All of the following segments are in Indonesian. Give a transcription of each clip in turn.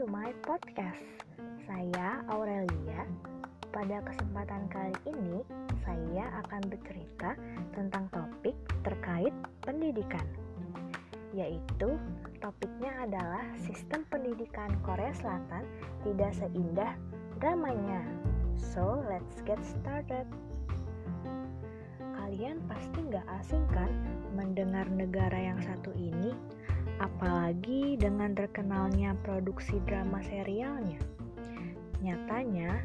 to my podcast. Saya Aurelia. Pada kesempatan kali ini, saya akan bercerita tentang topik terkait pendidikan. Yaitu topiknya adalah sistem pendidikan Korea Selatan tidak seindah dramanya. So, let's get started. Kalian pasti nggak asing kan mendengar negara yang satu ini apalagi dengan terkenalnya produksi drama serialnya. Nyatanya,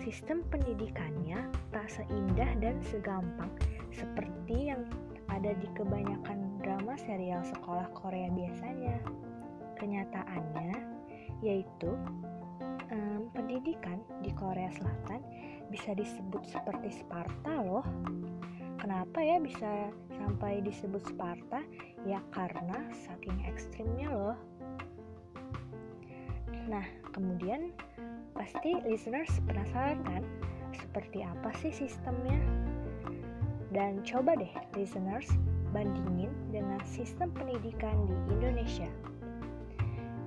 sistem pendidikannya tak seindah dan segampang seperti yang ada di kebanyakan drama serial sekolah Korea biasanya. Kenyataannya yaitu um, pendidikan di Korea Selatan bisa disebut seperti Sparta loh. Kenapa ya bisa sampai disebut Sparta? Ya karena saking ekstrimnya loh. Nah, kemudian pasti listeners penasaran kan seperti apa sih sistemnya? Dan coba deh listeners bandingin dengan sistem pendidikan di Indonesia.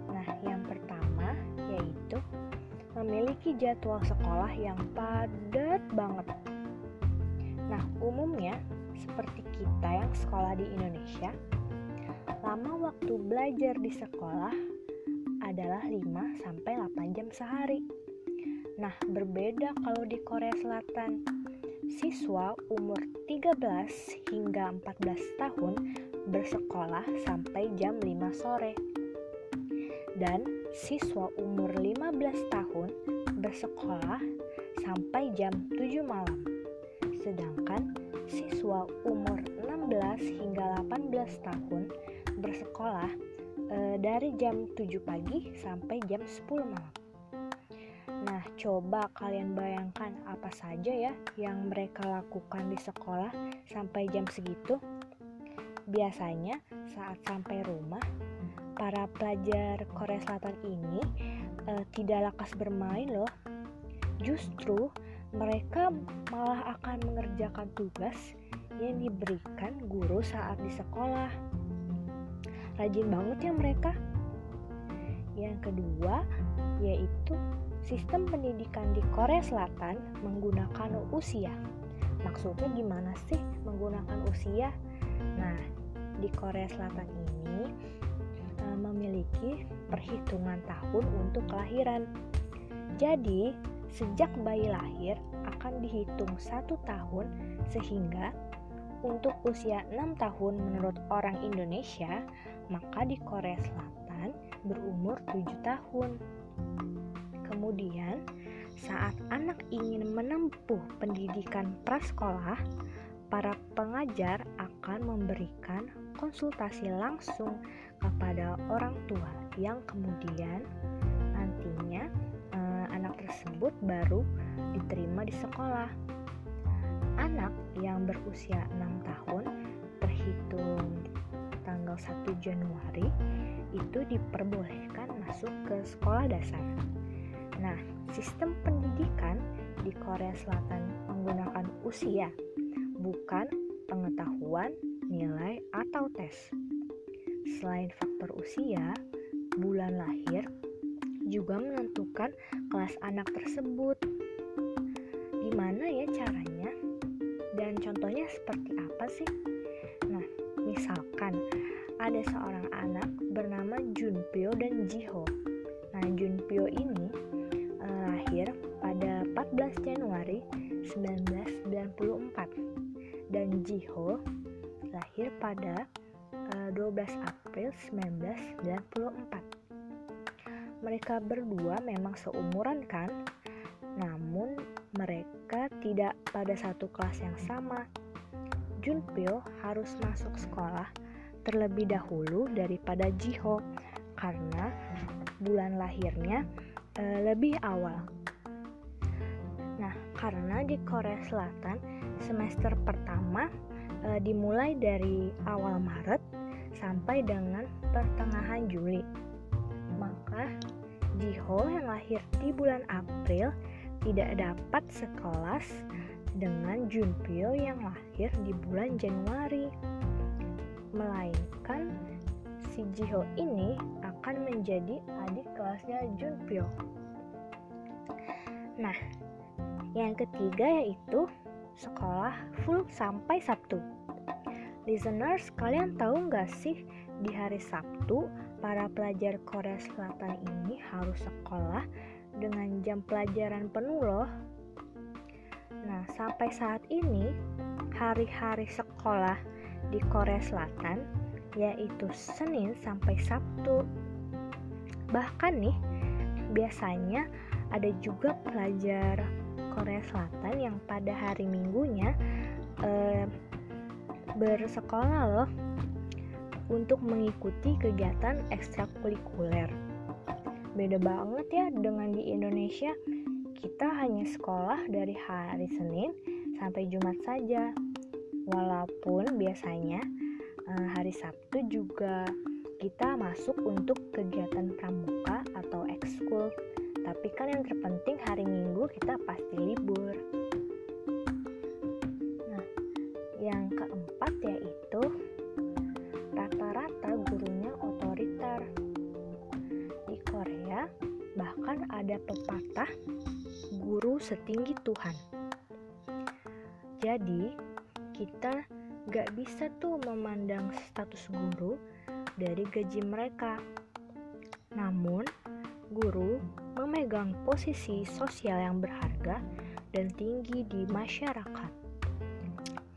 Nah, yang pertama yaitu memiliki jadwal sekolah yang padat banget Nah, umumnya seperti kita yang sekolah di Indonesia, lama waktu belajar di sekolah adalah 5 sampai 8 jam sehari. Nah, berbeda kalau di Korea Selatan. Siswa umur 13 hingga 14 tahun bersekolah sampai jam 5 sore. Dan siswa umur 15 tahun bersekolah sampai jam 7 malam sedangkan siswa umur 16 hingga 18 tahun bersekolah e, dari jam 7 pagi sampai jam 10 malam. Nah, coba kalian bayangkan apa saja ya yang mereka lakukan di sekolah sampai jam segitu. Biasanya saat sampai rumah, para pelajar Korea Selatan ini e, tidak lakas bermain loh. Justru mereka malah akan mengerjakan tugas yang diberikan guru saat di sekolah. Rajin banget ya mereka. Yang kedua yaitu sistem pendidikan di Korea Selatan menggunakan usia. Maksudnya gimana sih menggunakan usia? Nah, di Korea Selatan ini e, memiliki perhitungan tahun untuk kelahiran. Jadi, sejak bayi lahir akan dihitung satu tahun sehingga untuk usia 6 tahun menurut orang Indonesia maka di Korea Selatan berumur 7 tahun kemudian saat anak ingin menempuh pendidikan prasekolah para pengajar akan memberikan konsultasi langsung kepada orang tua yang kemudian nantinya anak tersebut baru diterima di sekolah. Anak yang berusia 6 tahun terhitung tanggal 1 Januari itu diperbolehkan masuk ke sekolah dasar. Nah, sistem pendidikan di Korea Selatan menggunakan usia, bukan pengetahuan, nilai, atau tes. Selain faktor usia, bulan lahir juga menentukan kelas anak tersebut. Gimana ya caranya? Dan contohnya seperti apa sih? Nah, misalkan ada seorang anak bernama Junpyo dan Jiho. Nah, Junpyo ini eh, lahir pada 14 Januari 1994 dan Jiho lahir pada eh, 12 April 1994 mereka berdua memang seumuran kan? Tidak pada satu kelas yang sama. Junpyo harus masuk sekolah terlebih dahulu daripada Jiho karena bulan lahirnya e, lebih awal. Nah, karena di Korea Selatan semester pertama e, dimulai dari awal Maret sampai dengan pertengahan Juli maka Jiho yang lahir di bulan April tidak dapat sekelas dengan Junpyo yang lahir di bulan Januari. Melainkan si Jiho ini akan menjadi adik kelasnya Junpyo. Nah, yang ketiga yaitu sekolah full sampai Sabtu. Listeners, kalian tahu nggak sih di hari Sabtu para pelajar Korea Selatan ini harus sekolah dengan jam pelajaran penuh loh. Nah, sampai saat ini hari-hari sekolah di Korea Selatan yaitu Senin sampai Sabtu. Bahkan nih, biasanya ada juga pelajar Korea Selatan yang pada hari Minggunya eh, bersekolah loh untuk mengikuti kegiatan ekstrakurikuler. Beda banget ya dengan di Indonesia, kita hanya sekolah dari hari Senin sampai Jumat saja. Walaupun biasanya eh, hari Sabtu juga kita masuk untuk kegiatan pramuka atau ekskul. Tapi kan yang terpenting hari Minggu kita pasti libur. Nah, yang keempat yaitu ada pepatah guru setinggi Tuhan. Jadi, kita gak bisa tuh memandang status guru dari gaji mereka. Namun, guru memegang posisi sosial yang berharga dan tinggi di masyarakat.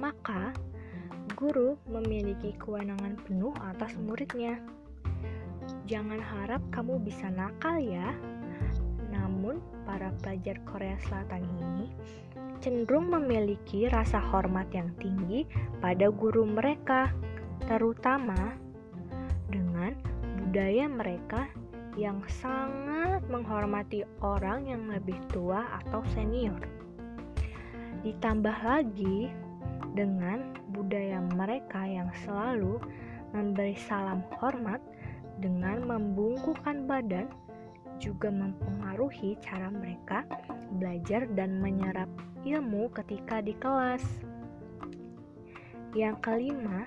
Maka, guru memiliki kewenangan penuh atas muridnya. Jangan harap kamu bisa nakal ya, para pelajar Korea Selatan ini cenderung memiliki rasa hormat yang tinggi pada guru mereka, terutama dengan budaya mereka yang sangat menghormati orang yang lebih tua atau senior. Ditambah lagi dengan budaya mereka yang selalu memberi salam hormat dengan membungkukkan badan juga mempengaruhi cara mereka belajar dan menyerap ilmu ketika di kelas. Yang kelima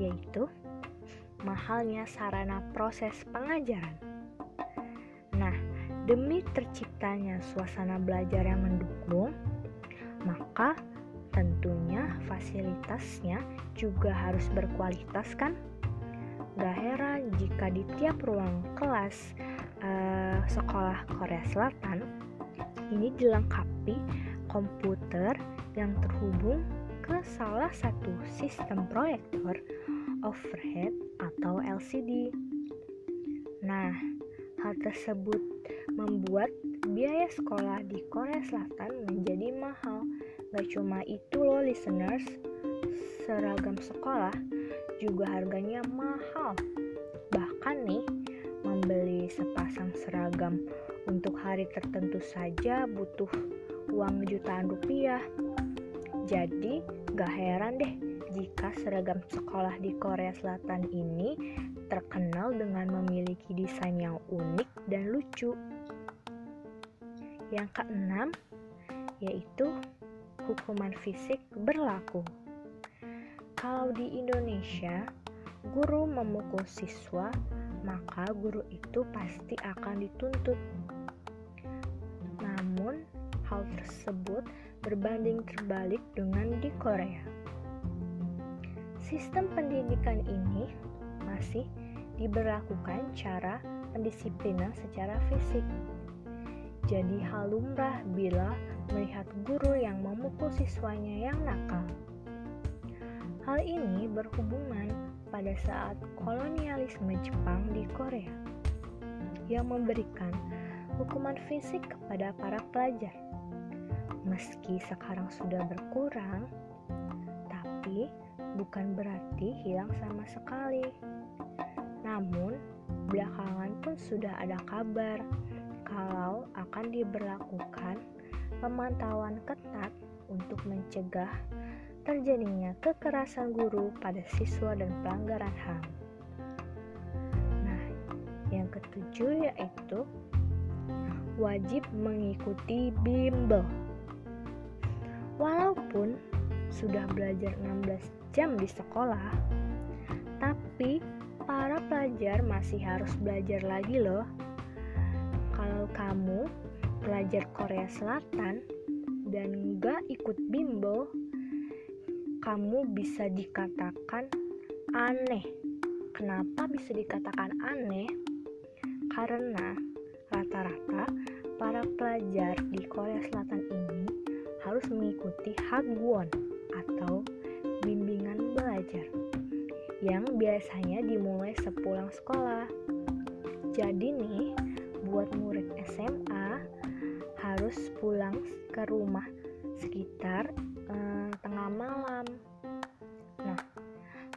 yaitu mahalnya sarana proses pengajaran. Nah, demi terciptanya suasana belajar yang mendukung, maka tentunya fasilitasnya juga harus berkualitas kan? Gak heran jika di tiap ruang kelas uh, sekolah Korea Selatan ini dilengkapi komputer yang terhubung ke salah satu sistem proyektor overhead atau LCD. Nah, hal tersebut membuat biaya sekolah di Korea Selatan menjadi mahal. Gak cuma itu loh listeners, seragam sekolah juga harganya mahal. Bahkan nih, membeli sepasang seragam untuk hari tertentu saja butuh uang jutaan rupiah. Jadi, gak heran deh jika seragam sekolah di Korea Selatan ini terkenal dengan memiliki desain yang unik dan lucu. Yang keenam, yaitu hukuman fisik berlaku. Kalau di Indonesia, guru memukul siswa maka guru itu pasti akan dituntut. Namun, hal tersebut berbanding terbalik dengan di Korea. Sistem pendidikan ini masih diberlakukan cara pendisiplinan secara fisik. Jadi hal lumrah bila melihat guru yang memukul siswanya yang nakal. Hal ini berhubungan pada saat kolonialisme Jepang di Korea yang memberikan hukuman fisik kepada para pelajar. Meski sekarang sudah berkurang, tapi bukan berarti hilang sama sekali. Namun, belakangan pun sudah ada kabar kalau akan diberlakukan pemantauan ketat untuk mencegah terjadinya kekerasan guru pada siswa dan pelanggaran HAM. Nah, yang ketujuh yaitu wajib mengikuti bimbel. Walaupun sudah belajar 16 jam di sekolah, tapi para pelajar masih harus belajar lagi loh. Kalau kamu pelajar Korea Selatan dan gak ikut bimbel, kamu bisa dikatakan aneh. Kenapa bisa dikatakan aneh? Karena rata-rata para pelajar di Korea Selatan ini harus mengikuti Hagwon atau bimbingan belajar yang biasanya dimulai sepulang sekolah. Jadi nih, buat murid SMA harus pulang ke rumah sekitar tengah malam. Nah,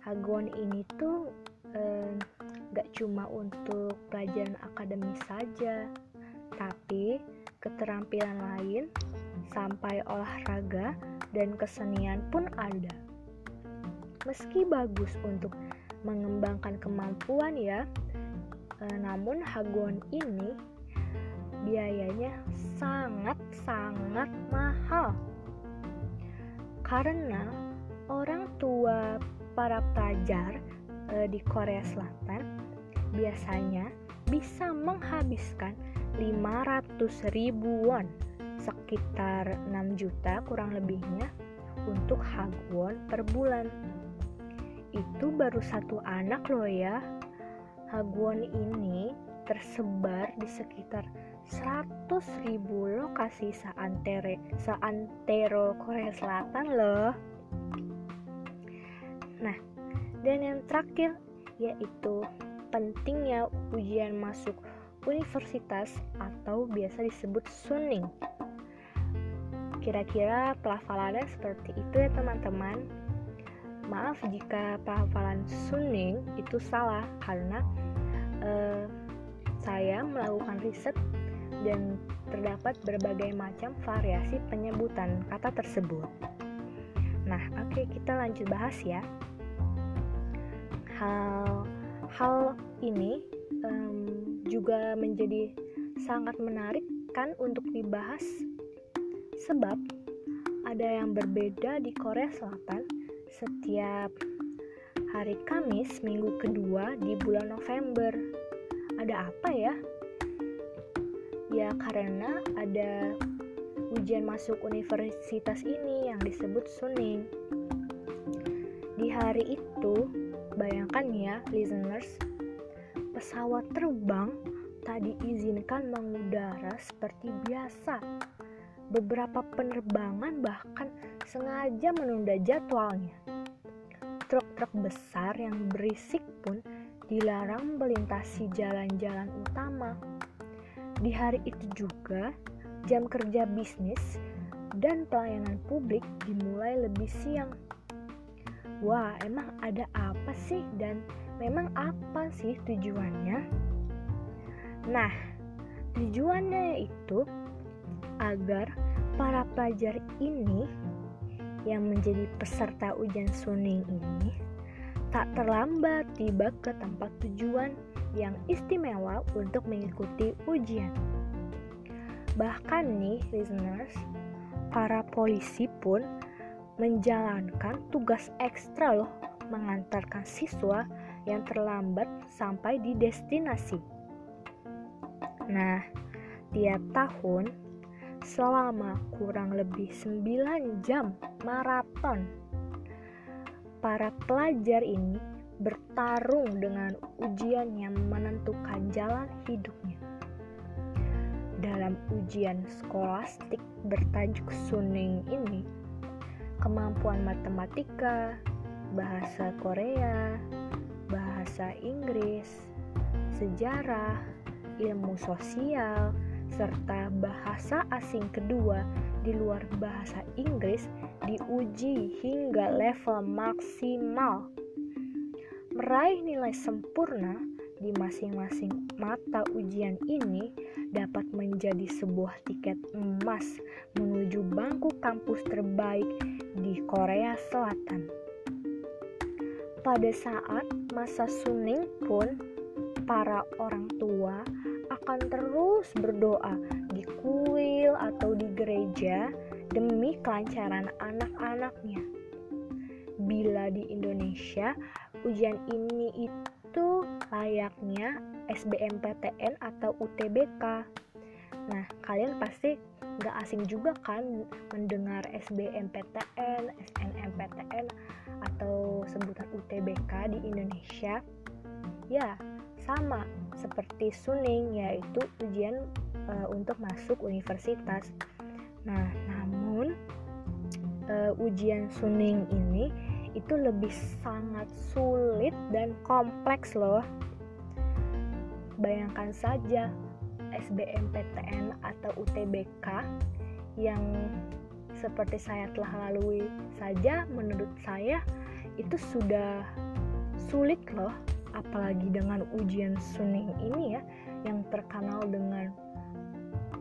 Hagwon ini tuh eh, gak cuma untuk pelajaran akademis saja, tapi keterampilan lain sampai olahraga dan kesenian pun ada meski bagus untuk mengembangkan kemampuan ya e, namun Hagon ini biayanya sangat-sangat mahal karena orang tua para pelajar e, di Korea Selatan biasanya bisa menghabiskan 500 ribu won sekitar 6 juta kurang lebihnya untuk Hagwon per bulan itu baru satu anak loh ya. Hagwon ini tersebar di sekitar 100 ribu lokasi seantere, seantero Korea Selatan loh. Nah, dan yang terakhir yaitu pentingnya ujian masuk universitas atau biasa disebut suning. Kira-kira pelafalannya seperti itu ya teman-teman. Maaf jika pelafalan Suning itu salah karena uh, saya melakukan riset dan terdapat berbagai macam variasi penyebutan kata tersebut. Nah, oke okay, kita lanjut bahas ya. Hal hal ini um, juga menjadi sangat menarik kan untuk dibahas sebab ada yang berbeda di Korea Selatan setiap hari Kamis minggu kedua di bulan November. Ada apa ya? Ya karena ada ujian masuk universitas ini yang disebut Suning. Di hari itu, bayangkan ya listeners, pesawat terbang tak diizinkan mengudara seperti biasa. Beberapa penerbangan bahkan sengaja menunda jadwalnya. Truk-truk besar yang berisik pun dilarang melintasi jalan-jalan utama. Di hari itu juga, jam kerja bisnis dan pelayanan publik dimulai lebih siang. Wah, emang ada apa sih dan memang apa sih tujuannya? Nah, tujuannya itu agar para pelajar ini yang menjadi peserta ujian suning ini tak terlambat tiba ke tempat tujuan yang istimewa untuk mengikuti ujian. Bahkan nih listeners, para polisi pun menjalankan tugas ekstra loh mengantarkan siswa yang terlambat sampai di destinasi. Nah, tiap tahun selama kurang lebih 9 jam maraton. Para pelajar ini bertarung dengan ujian yang menentukan jalan hidupnya. Dalam ujian skolastik bertajuk Suning ini, kemampuan matematika, bahasa Korea, bahasa Inggris, sejarah, ilmu sosial, serta bahasa asing kedua di luar bahasa Inggris diuji hingga level maksimal. Meraih nilai sempurna di masing-masing mata ujian ini dapat menjadi sebuah tiket emas menuju bangku kampus terbaik di Korea Selatan. Pada saat masa Suning pun, para orang tua akan terus berdoa di kuil atau di gereja demi kelancaran anak-anaknya. Bila di Indonesia, ujian ini itu layaknya SBMPTN atau UTBK. Nah, kalian pasti nggak asing juga kan mendengar SBMPTN, SNMPTN, atau sebutan UTBK di Indonesia? Ya, sama seperti Suning, yaitu ujian e, untuk masuk universitas. Nah, namun e, ujian Suning ini itu lebih sangat sulit dan kompleks loh. Bayangkan saja SBMPTN atau UTBK yang seperti saya telah lalui saja menurut saya itu sudah sulit loh apalagi dengan ujian suning ini ya yang terkenal dengan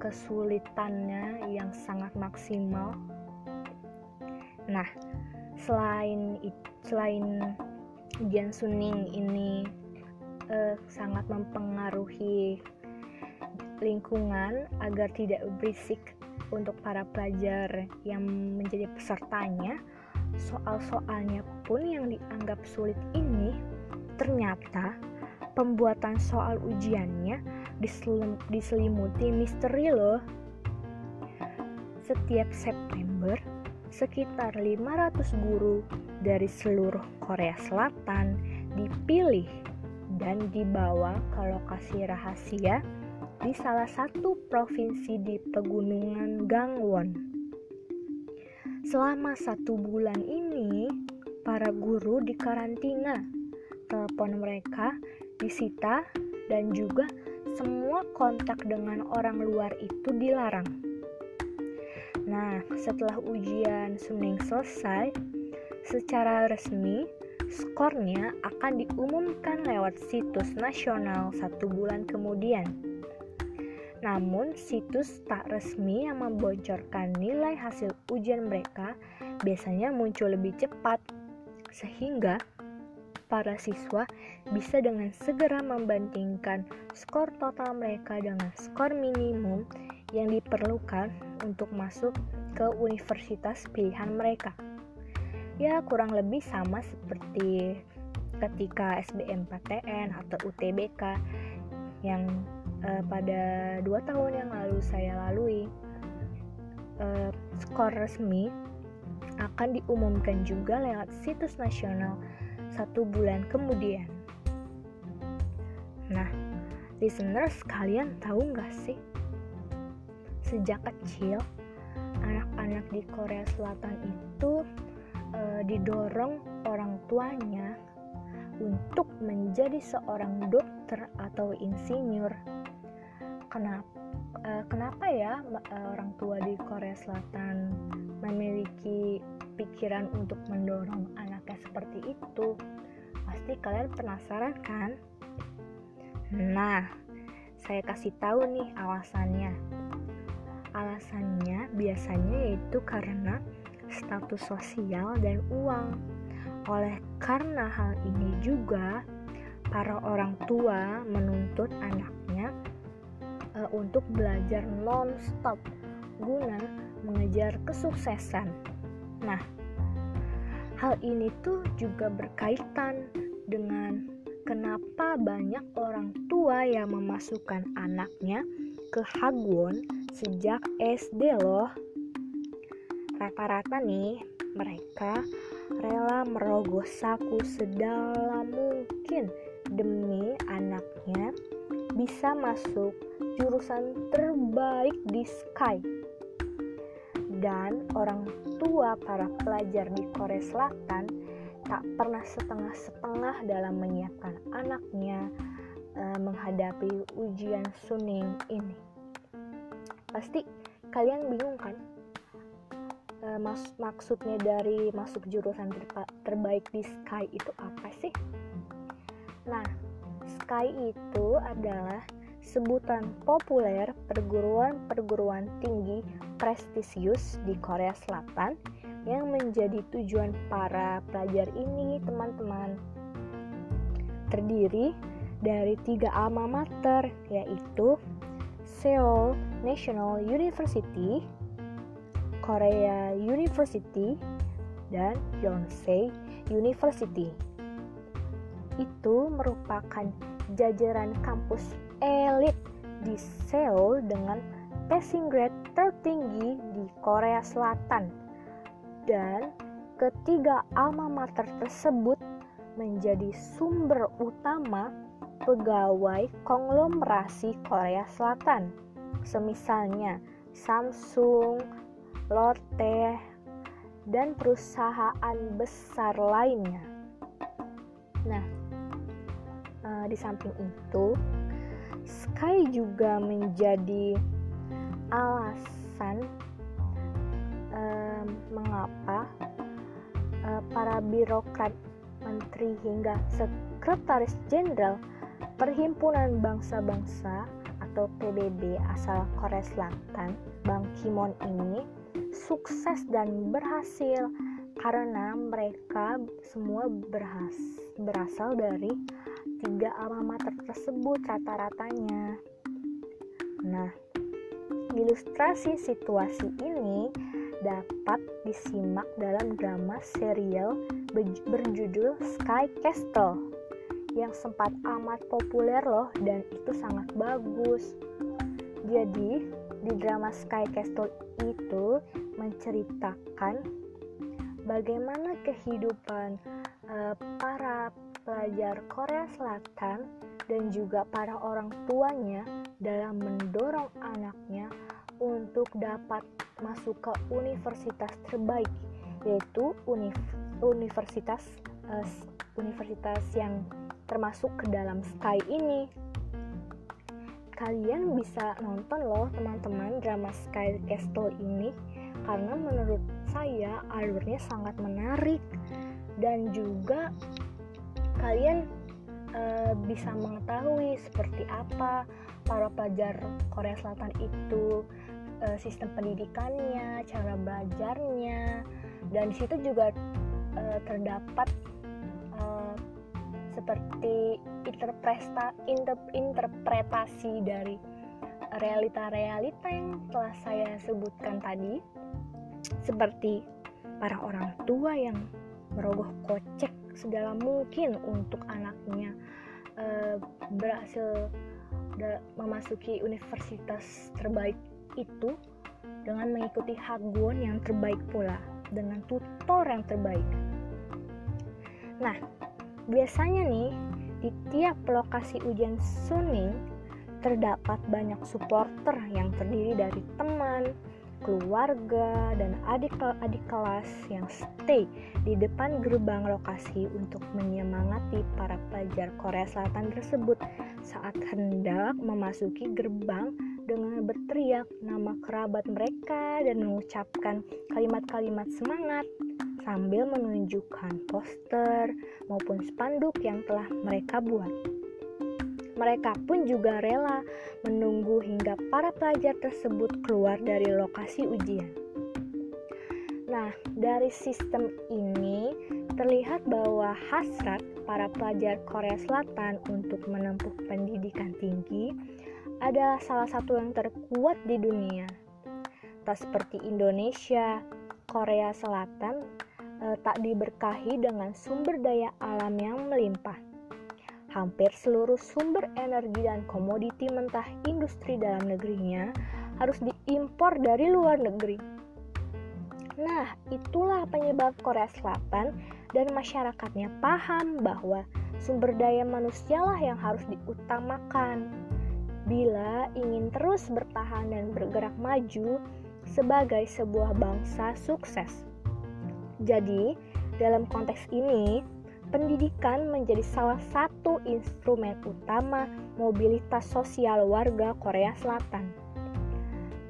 kesulitannya yang sangat maksimal nah selain selain ujian suning ini eh, sangat mempengaruhi lingkungan agar tidak berisik untuk para pelajar yang menjadi pesertanya, soal-soalnya pun yang dianggap sulit ini ternyata pembuatan soal ujiannya diselim, diselimuti misteri loh. Setiap September, sekitar 500 guru dari seluruh Korea Selatan dipilih dan dibawa ke lokasi rahasia di salah satu provinsi di pegunungan Gangwon. Selama satu bulan ini, para guru dikarantina, telepon mereka disita, dan juga semua kontak dengan orang luar itu dilarang. Nah, setelah ujian Suning selesai, secara resmi skornya akan diumumkan lewat situs nasional satu bulan kemudian. Namun, situs tak resmi yang membocorkan nilai hasil ujian mereka biasanya muncul lebih cepat, sehingga para siswa bisa dengan segera membandingkan skor total mereka dengan skor minimum yang diperlukan untuk masuk ke universitas pilihan mereka. Ya, kurang lebih sama seperti ketika SBMPTN atau UTBK yang uh, pada dua tahun yang lalu saya lalui uh, skor resmi akan diumumkan juga lewat situs nasional satu bulan kemudian. Nah, listeners kalian tahu nggak sih? Sejak kecil, anak-anak di Korea Selatan itu uh, didorong orang tuanya untuk menjadi seorang dokter atau insinyur. Kenapa uh, kenapa ya uh, orang tua di Korea Selatan memiliki pikiran untuk mendorong anaknya seperti itu? Pasti kalian penasaran kan? Nah saya kasih tahu nih alasannya alasannya biasanya yaitu karena status sosial dan uang oleh karena hal ini juga para orang tua menuntut anaknya uh, untuk belajar non-stop guna mengejar kesuksesan. Nah, hal ini tuh juga berkaitan dengan kenapa banyak orang tua yang memasukkan anaknya ke Hagwon sejak SD loh. Rata-rata nih, mereka rela merogoh saku sedalam mungkin demi anaknya bisa masuk jurusan terbaik di Sky. Dan orang tua para pelajar di Korea Selatan tak pernah setengah-setengah dalam menyiapkan anaknya uh, menghadapi ujian Suning ini. Pasti kalian bingung kan? Uh, mas maksudnya dari masuk jurusan terbaik di Sky itu apa sih? Nah, Sky itu adalah sebutan populer perguruan-perguruan tinggi prestisius di Korea Selatan yang menjadi tujuan para pelajar ini, teman-teman. Terdiri dari tiga alma mater, yaitu Seoul National University, Korea University, dan Yonsei University. itu merupakan jajaran kampus elit di Seoul dengan passing grade tertinggi di Korea Selatan. Dan ketiga alma mater tersebut menjadi sumber utama pegawai konglomerasi Korea Selatan. Semisalnya Samsung, Lotte, dan perusahaan besar lainnya. Nah, uh, di samping itu, Sky juga menjadi alasan uh, mengapa uh, para birokrat, menteri hingga sekretaris jenderal Perhimpunan Bangsa-Bangsa atau PBB asal Korea Selatan, Bang Kimon ini sukses dan berhasil karena mereka semua berhas berasal dari tiga alma mater tersebut rata-ratanya. Nah, ilustrasi situasi ini dapat disimak dalam drama serial berjudul Sky Castle yang sempat amat populer loh dan itu sangat bagus. Jadi, di drama Sky Castle itu menceritakan bagaimana kehidupan uh, para pelajar Korea Selatan dan juga para orang tuanya dalam mendorong anaknya untuk dapat masuk ke universitas terbaik yaitu univ universitas uh, universitas yang termasuk ke dalam Sky ini. Kalian bisa nonton loh teman-teman drama Sky Castle ini karena menurut saya alurnya sangat menarik. Dan juga kalian e, bisa mengetahui seperti apa para pelajar Korea Selatan itu e, sistem pendidikannya, cara belajarnya. Dan situ juga e, terdapat seperti interpreta, inter, interpretasi dari realita-realita yang telah saya sebutkan tadi seperti para orang tua yang merogoh kocek segala mungkin untuk anaknya e, berhasil memasuki universitas terbaik itu dengan mengikuti Hagwon yang terbaik pula dengan tutor yang terbaik. Nah, Biasanya nih, di tiap lokasi ujian Suning terdapat banyak supporter yang terdiri dari teman, keluarga, dan adik-adik kelas yang stay di depan gerbang lokasi untuk menyemangati para pelajar Korea Selatan tersebut saat hendak memasuki gerbang dengan berteriak nama kerabat mereka dan mengucapkan kalimat-kalimat semangat sambil menunjukkan poster maupun spanduk yang telah mereka buat. Mereka pun juga rela menunggu hingga para pelajar tersebut keluar dari lokasi ujian. Nah, dari sistem ini terlihat bahwa hasrat para pelajar Korea Selatan untuk menempuh pendidikan tinggi adalah salah satu yang terkuat di dunia. Tak seperti Indonesia, Korea Selatan e, tak diberkahi dengan sumber daya alam yang melimpah. Hampir seluruh sumber energi dan komoditi mentah industri dalam negerinya harus diimpor dari luar negeri. Nah, itulah penyebab Korea Selatan dan masyarakatnya paham bahwa sumber daya manusialah yang harus diutamakan. Bila ingin terus bertahan dan bergerak maju sebagai sebuah bangsa sukses. Jadi, dalam konteks ini, pendidikan menjadi salah satu instrumen utama mobilitas sosial warga Korea Selatan.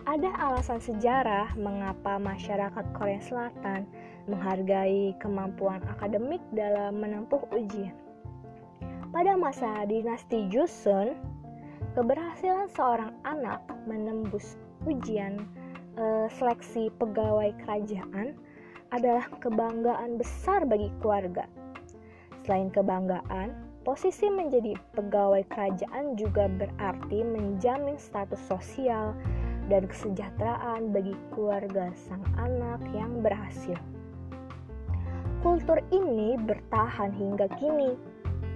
Ada alasan sejarah mengapa masyarakat Korea Selatan menghargai kemampuan akademik dalam menempuh ujian. Pada masa dinasti Joseon, keberhasilan seorang anak menembus ujian e, seleksi pegawai kerajaan adalah kebanggaan besar bagi keluarga. Selain kebanggaan, posisi menjadi pegawai kerajaan juga berarti menjamin status sosial dan kesejahteraan bagi keluarga sang anak yang berhasil. Kultur ini bertahan hingga kini,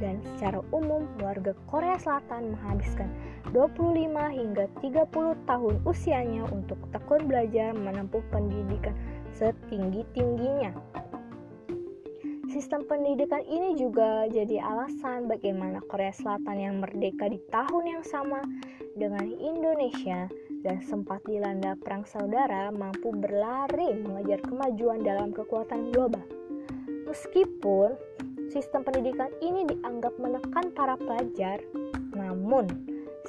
dan secara umum warga Korea Selatan menghabiskan 25 hingga 30 tahun usianya untuk tekun belajar menempuh pendidikan setinggi-tingginya. Sistem pendidikan ini juga jadi alasan bagaimana Korea Selatan yang merdeka di tahun yang sama dengan Indonesia dan sempat dilanda perang saudara mampu berlari mengejar kemajuan dalam kekuatan global. Meskipun sistem pendidikan ini dianggap menekan para pelajar, namun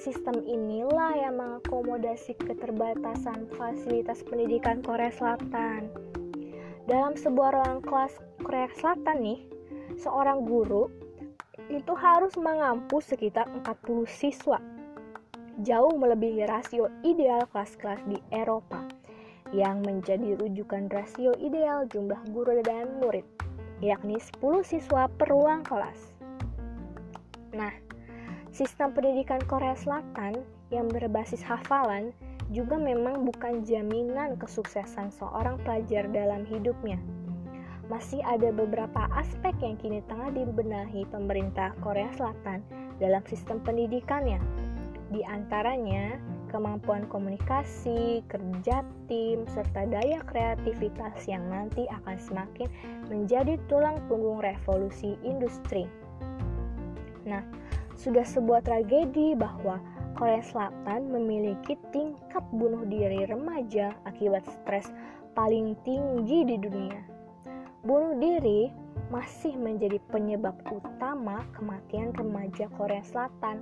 sistem inilah yang mengakomodasi keterbatasan fasilitas pendidikan Korea Selatan. Dalam sebuah ruang kelas Korea Selatan nih, seorang guru itu harus mengampu sekitar 40 siswa. Jauh melebihi rasio ideal kelas-kelas di Eropa yang menjadi rujukan rasio ideal jumlah guru dan murid, yakni 10 siswa per ruang kelas. Nah, sistem pendidikan Korea Selatan yang berbasis hafalan juga memang bukan jaminan kesuksesan seorang pelajar dalam hidupnya. Masih ada beberapa aspek yang kini tengah dibenahi pemerintah Korea Selatan dalam sistem pendidikannya. Di antaranya, kemampuan komunikasi, kerja tim, serta daya kreativitas yang nanti akan semakin menjadi tulang punggung revolusi industri. Nah, sudah sebuah tragedi bahwa Korea Selatan memiliki tingkat bunuh diri remaja akibat stres paling tinggi di dunia. Bunuh diri masih menjadi penyebab utama kematian remaja Korea Selatan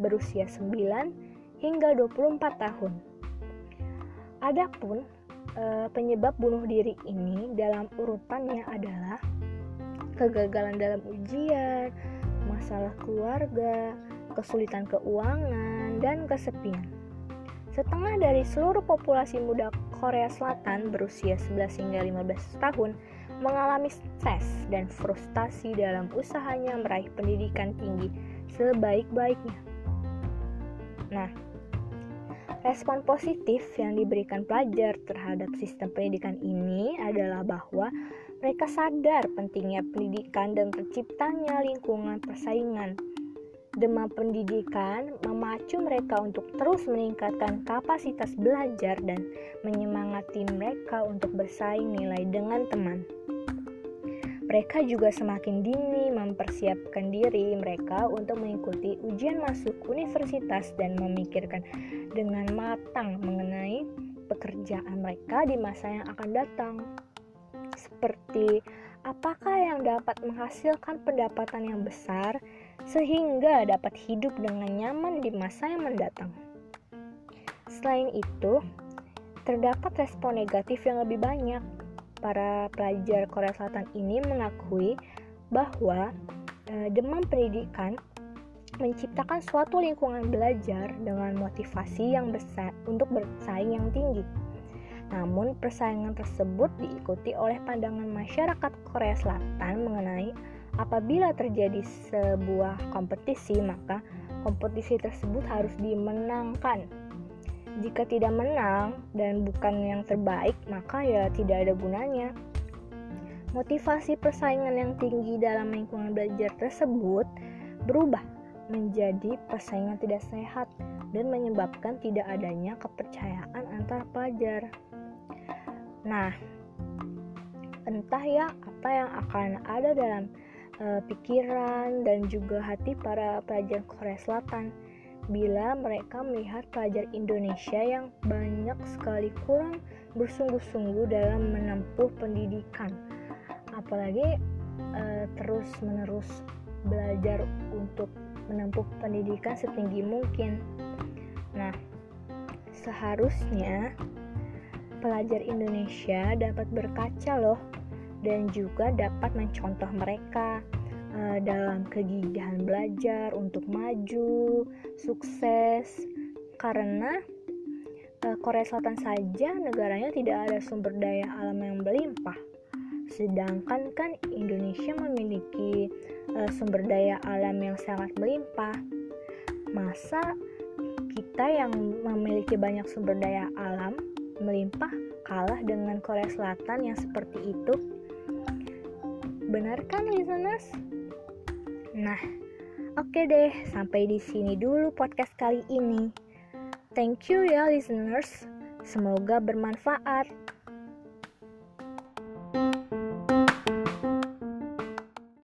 berusia 9 hingga 24 tahun. Adapun e, penyebab bunuh diri ini dalam urutannya adalah kegagalan dalam ujian, masalah keluarga, kesulitan keuangan, dan kesepian. Setengah dari seluruh populasi muda Korea Selatan berusia 11 hingga 15 tahun mengalami stres dan frustasi dalam usahanya meraih pendidikan tinggi sebaik-baiknya. Nah, respon positif yang diberikan pelajar terhadap sistem pendidikan ini adalah bahwa mereka sadar pentingnya pendidikan dan terciptanya lingkungan persaingan Demam pendidikan memacu mereka untuk terus meningkatkan kapasitas belajar dan menyemangati mereka untuk bersaing nilai dengan teman. Mereka juga semakin dini mempersiapkan diri mereka untuk mengikuti ujian masuk universitas dan memikirkan dengan matang mengenai pekerjaan mereka di masa yang akan datang. Seperti apakah yang dapat menghasilkan pendapatan yang besar sehingga dapat hidup dengan nyaman di masa yang mendatang. Selain itu, terdapat respon negatif yang lebih banyak. Para pelajar Korea Selatan ini mengakui bahwa e, demam pendidikan menciptakan suatu lingkungan belajar dengan motivasi yang besar untuk bersaing yang tinggi. Namun, persaingan tersebut diikuti oleh pandangan masyarakat Korea Selatan mengenai Apabila terjadi sebuah kompetisi, maka kompetisi tersebut harus dimenangkan. Jika tidak menang dan bukan yang terbaik, maka ya tidak ada gunanya. Motivasi persaingan yang tinggi dalam lingkungan belajar tersebut berubah menjadi persaingan tidak sehat dan menyebabkan tidak adanya kepercayaan antar pelajar. Nah, entah ya apa yang akan ada dalam uh, pikiran dan juga hati para pelajar Korea Selatan. Bila mereka melihat pelajar Indonesia yang banyak sekali kurang bersungguh-sungguh dalam menempuh pendidikan apalagi uh, terus-menerus belajar untuk menempuh pendidikan setinggi mungkin. Nah seharusnya pelajar Indonesia dapat berkaca loh dan juga dapat mencontoh mereka uh, dalam kegigihan belajar untuk maju, sukses. Karena uh, Korea Selatan saja negaranya tidak ada sumber daya alam yang berlimpah. Sedangkan kan Indonesia memiliki uh, sumber daya alam yang sangat berlimpah. Masa kita yang memiliki banyak sumber daya alam melimpah kalah dengan Korea Selatan yang seperti itu? Benar kan listeners? Nah, Oke deh, sampai di sini dulu podcast kali ini. Thank you ya listeners. Semoga bermanfaat.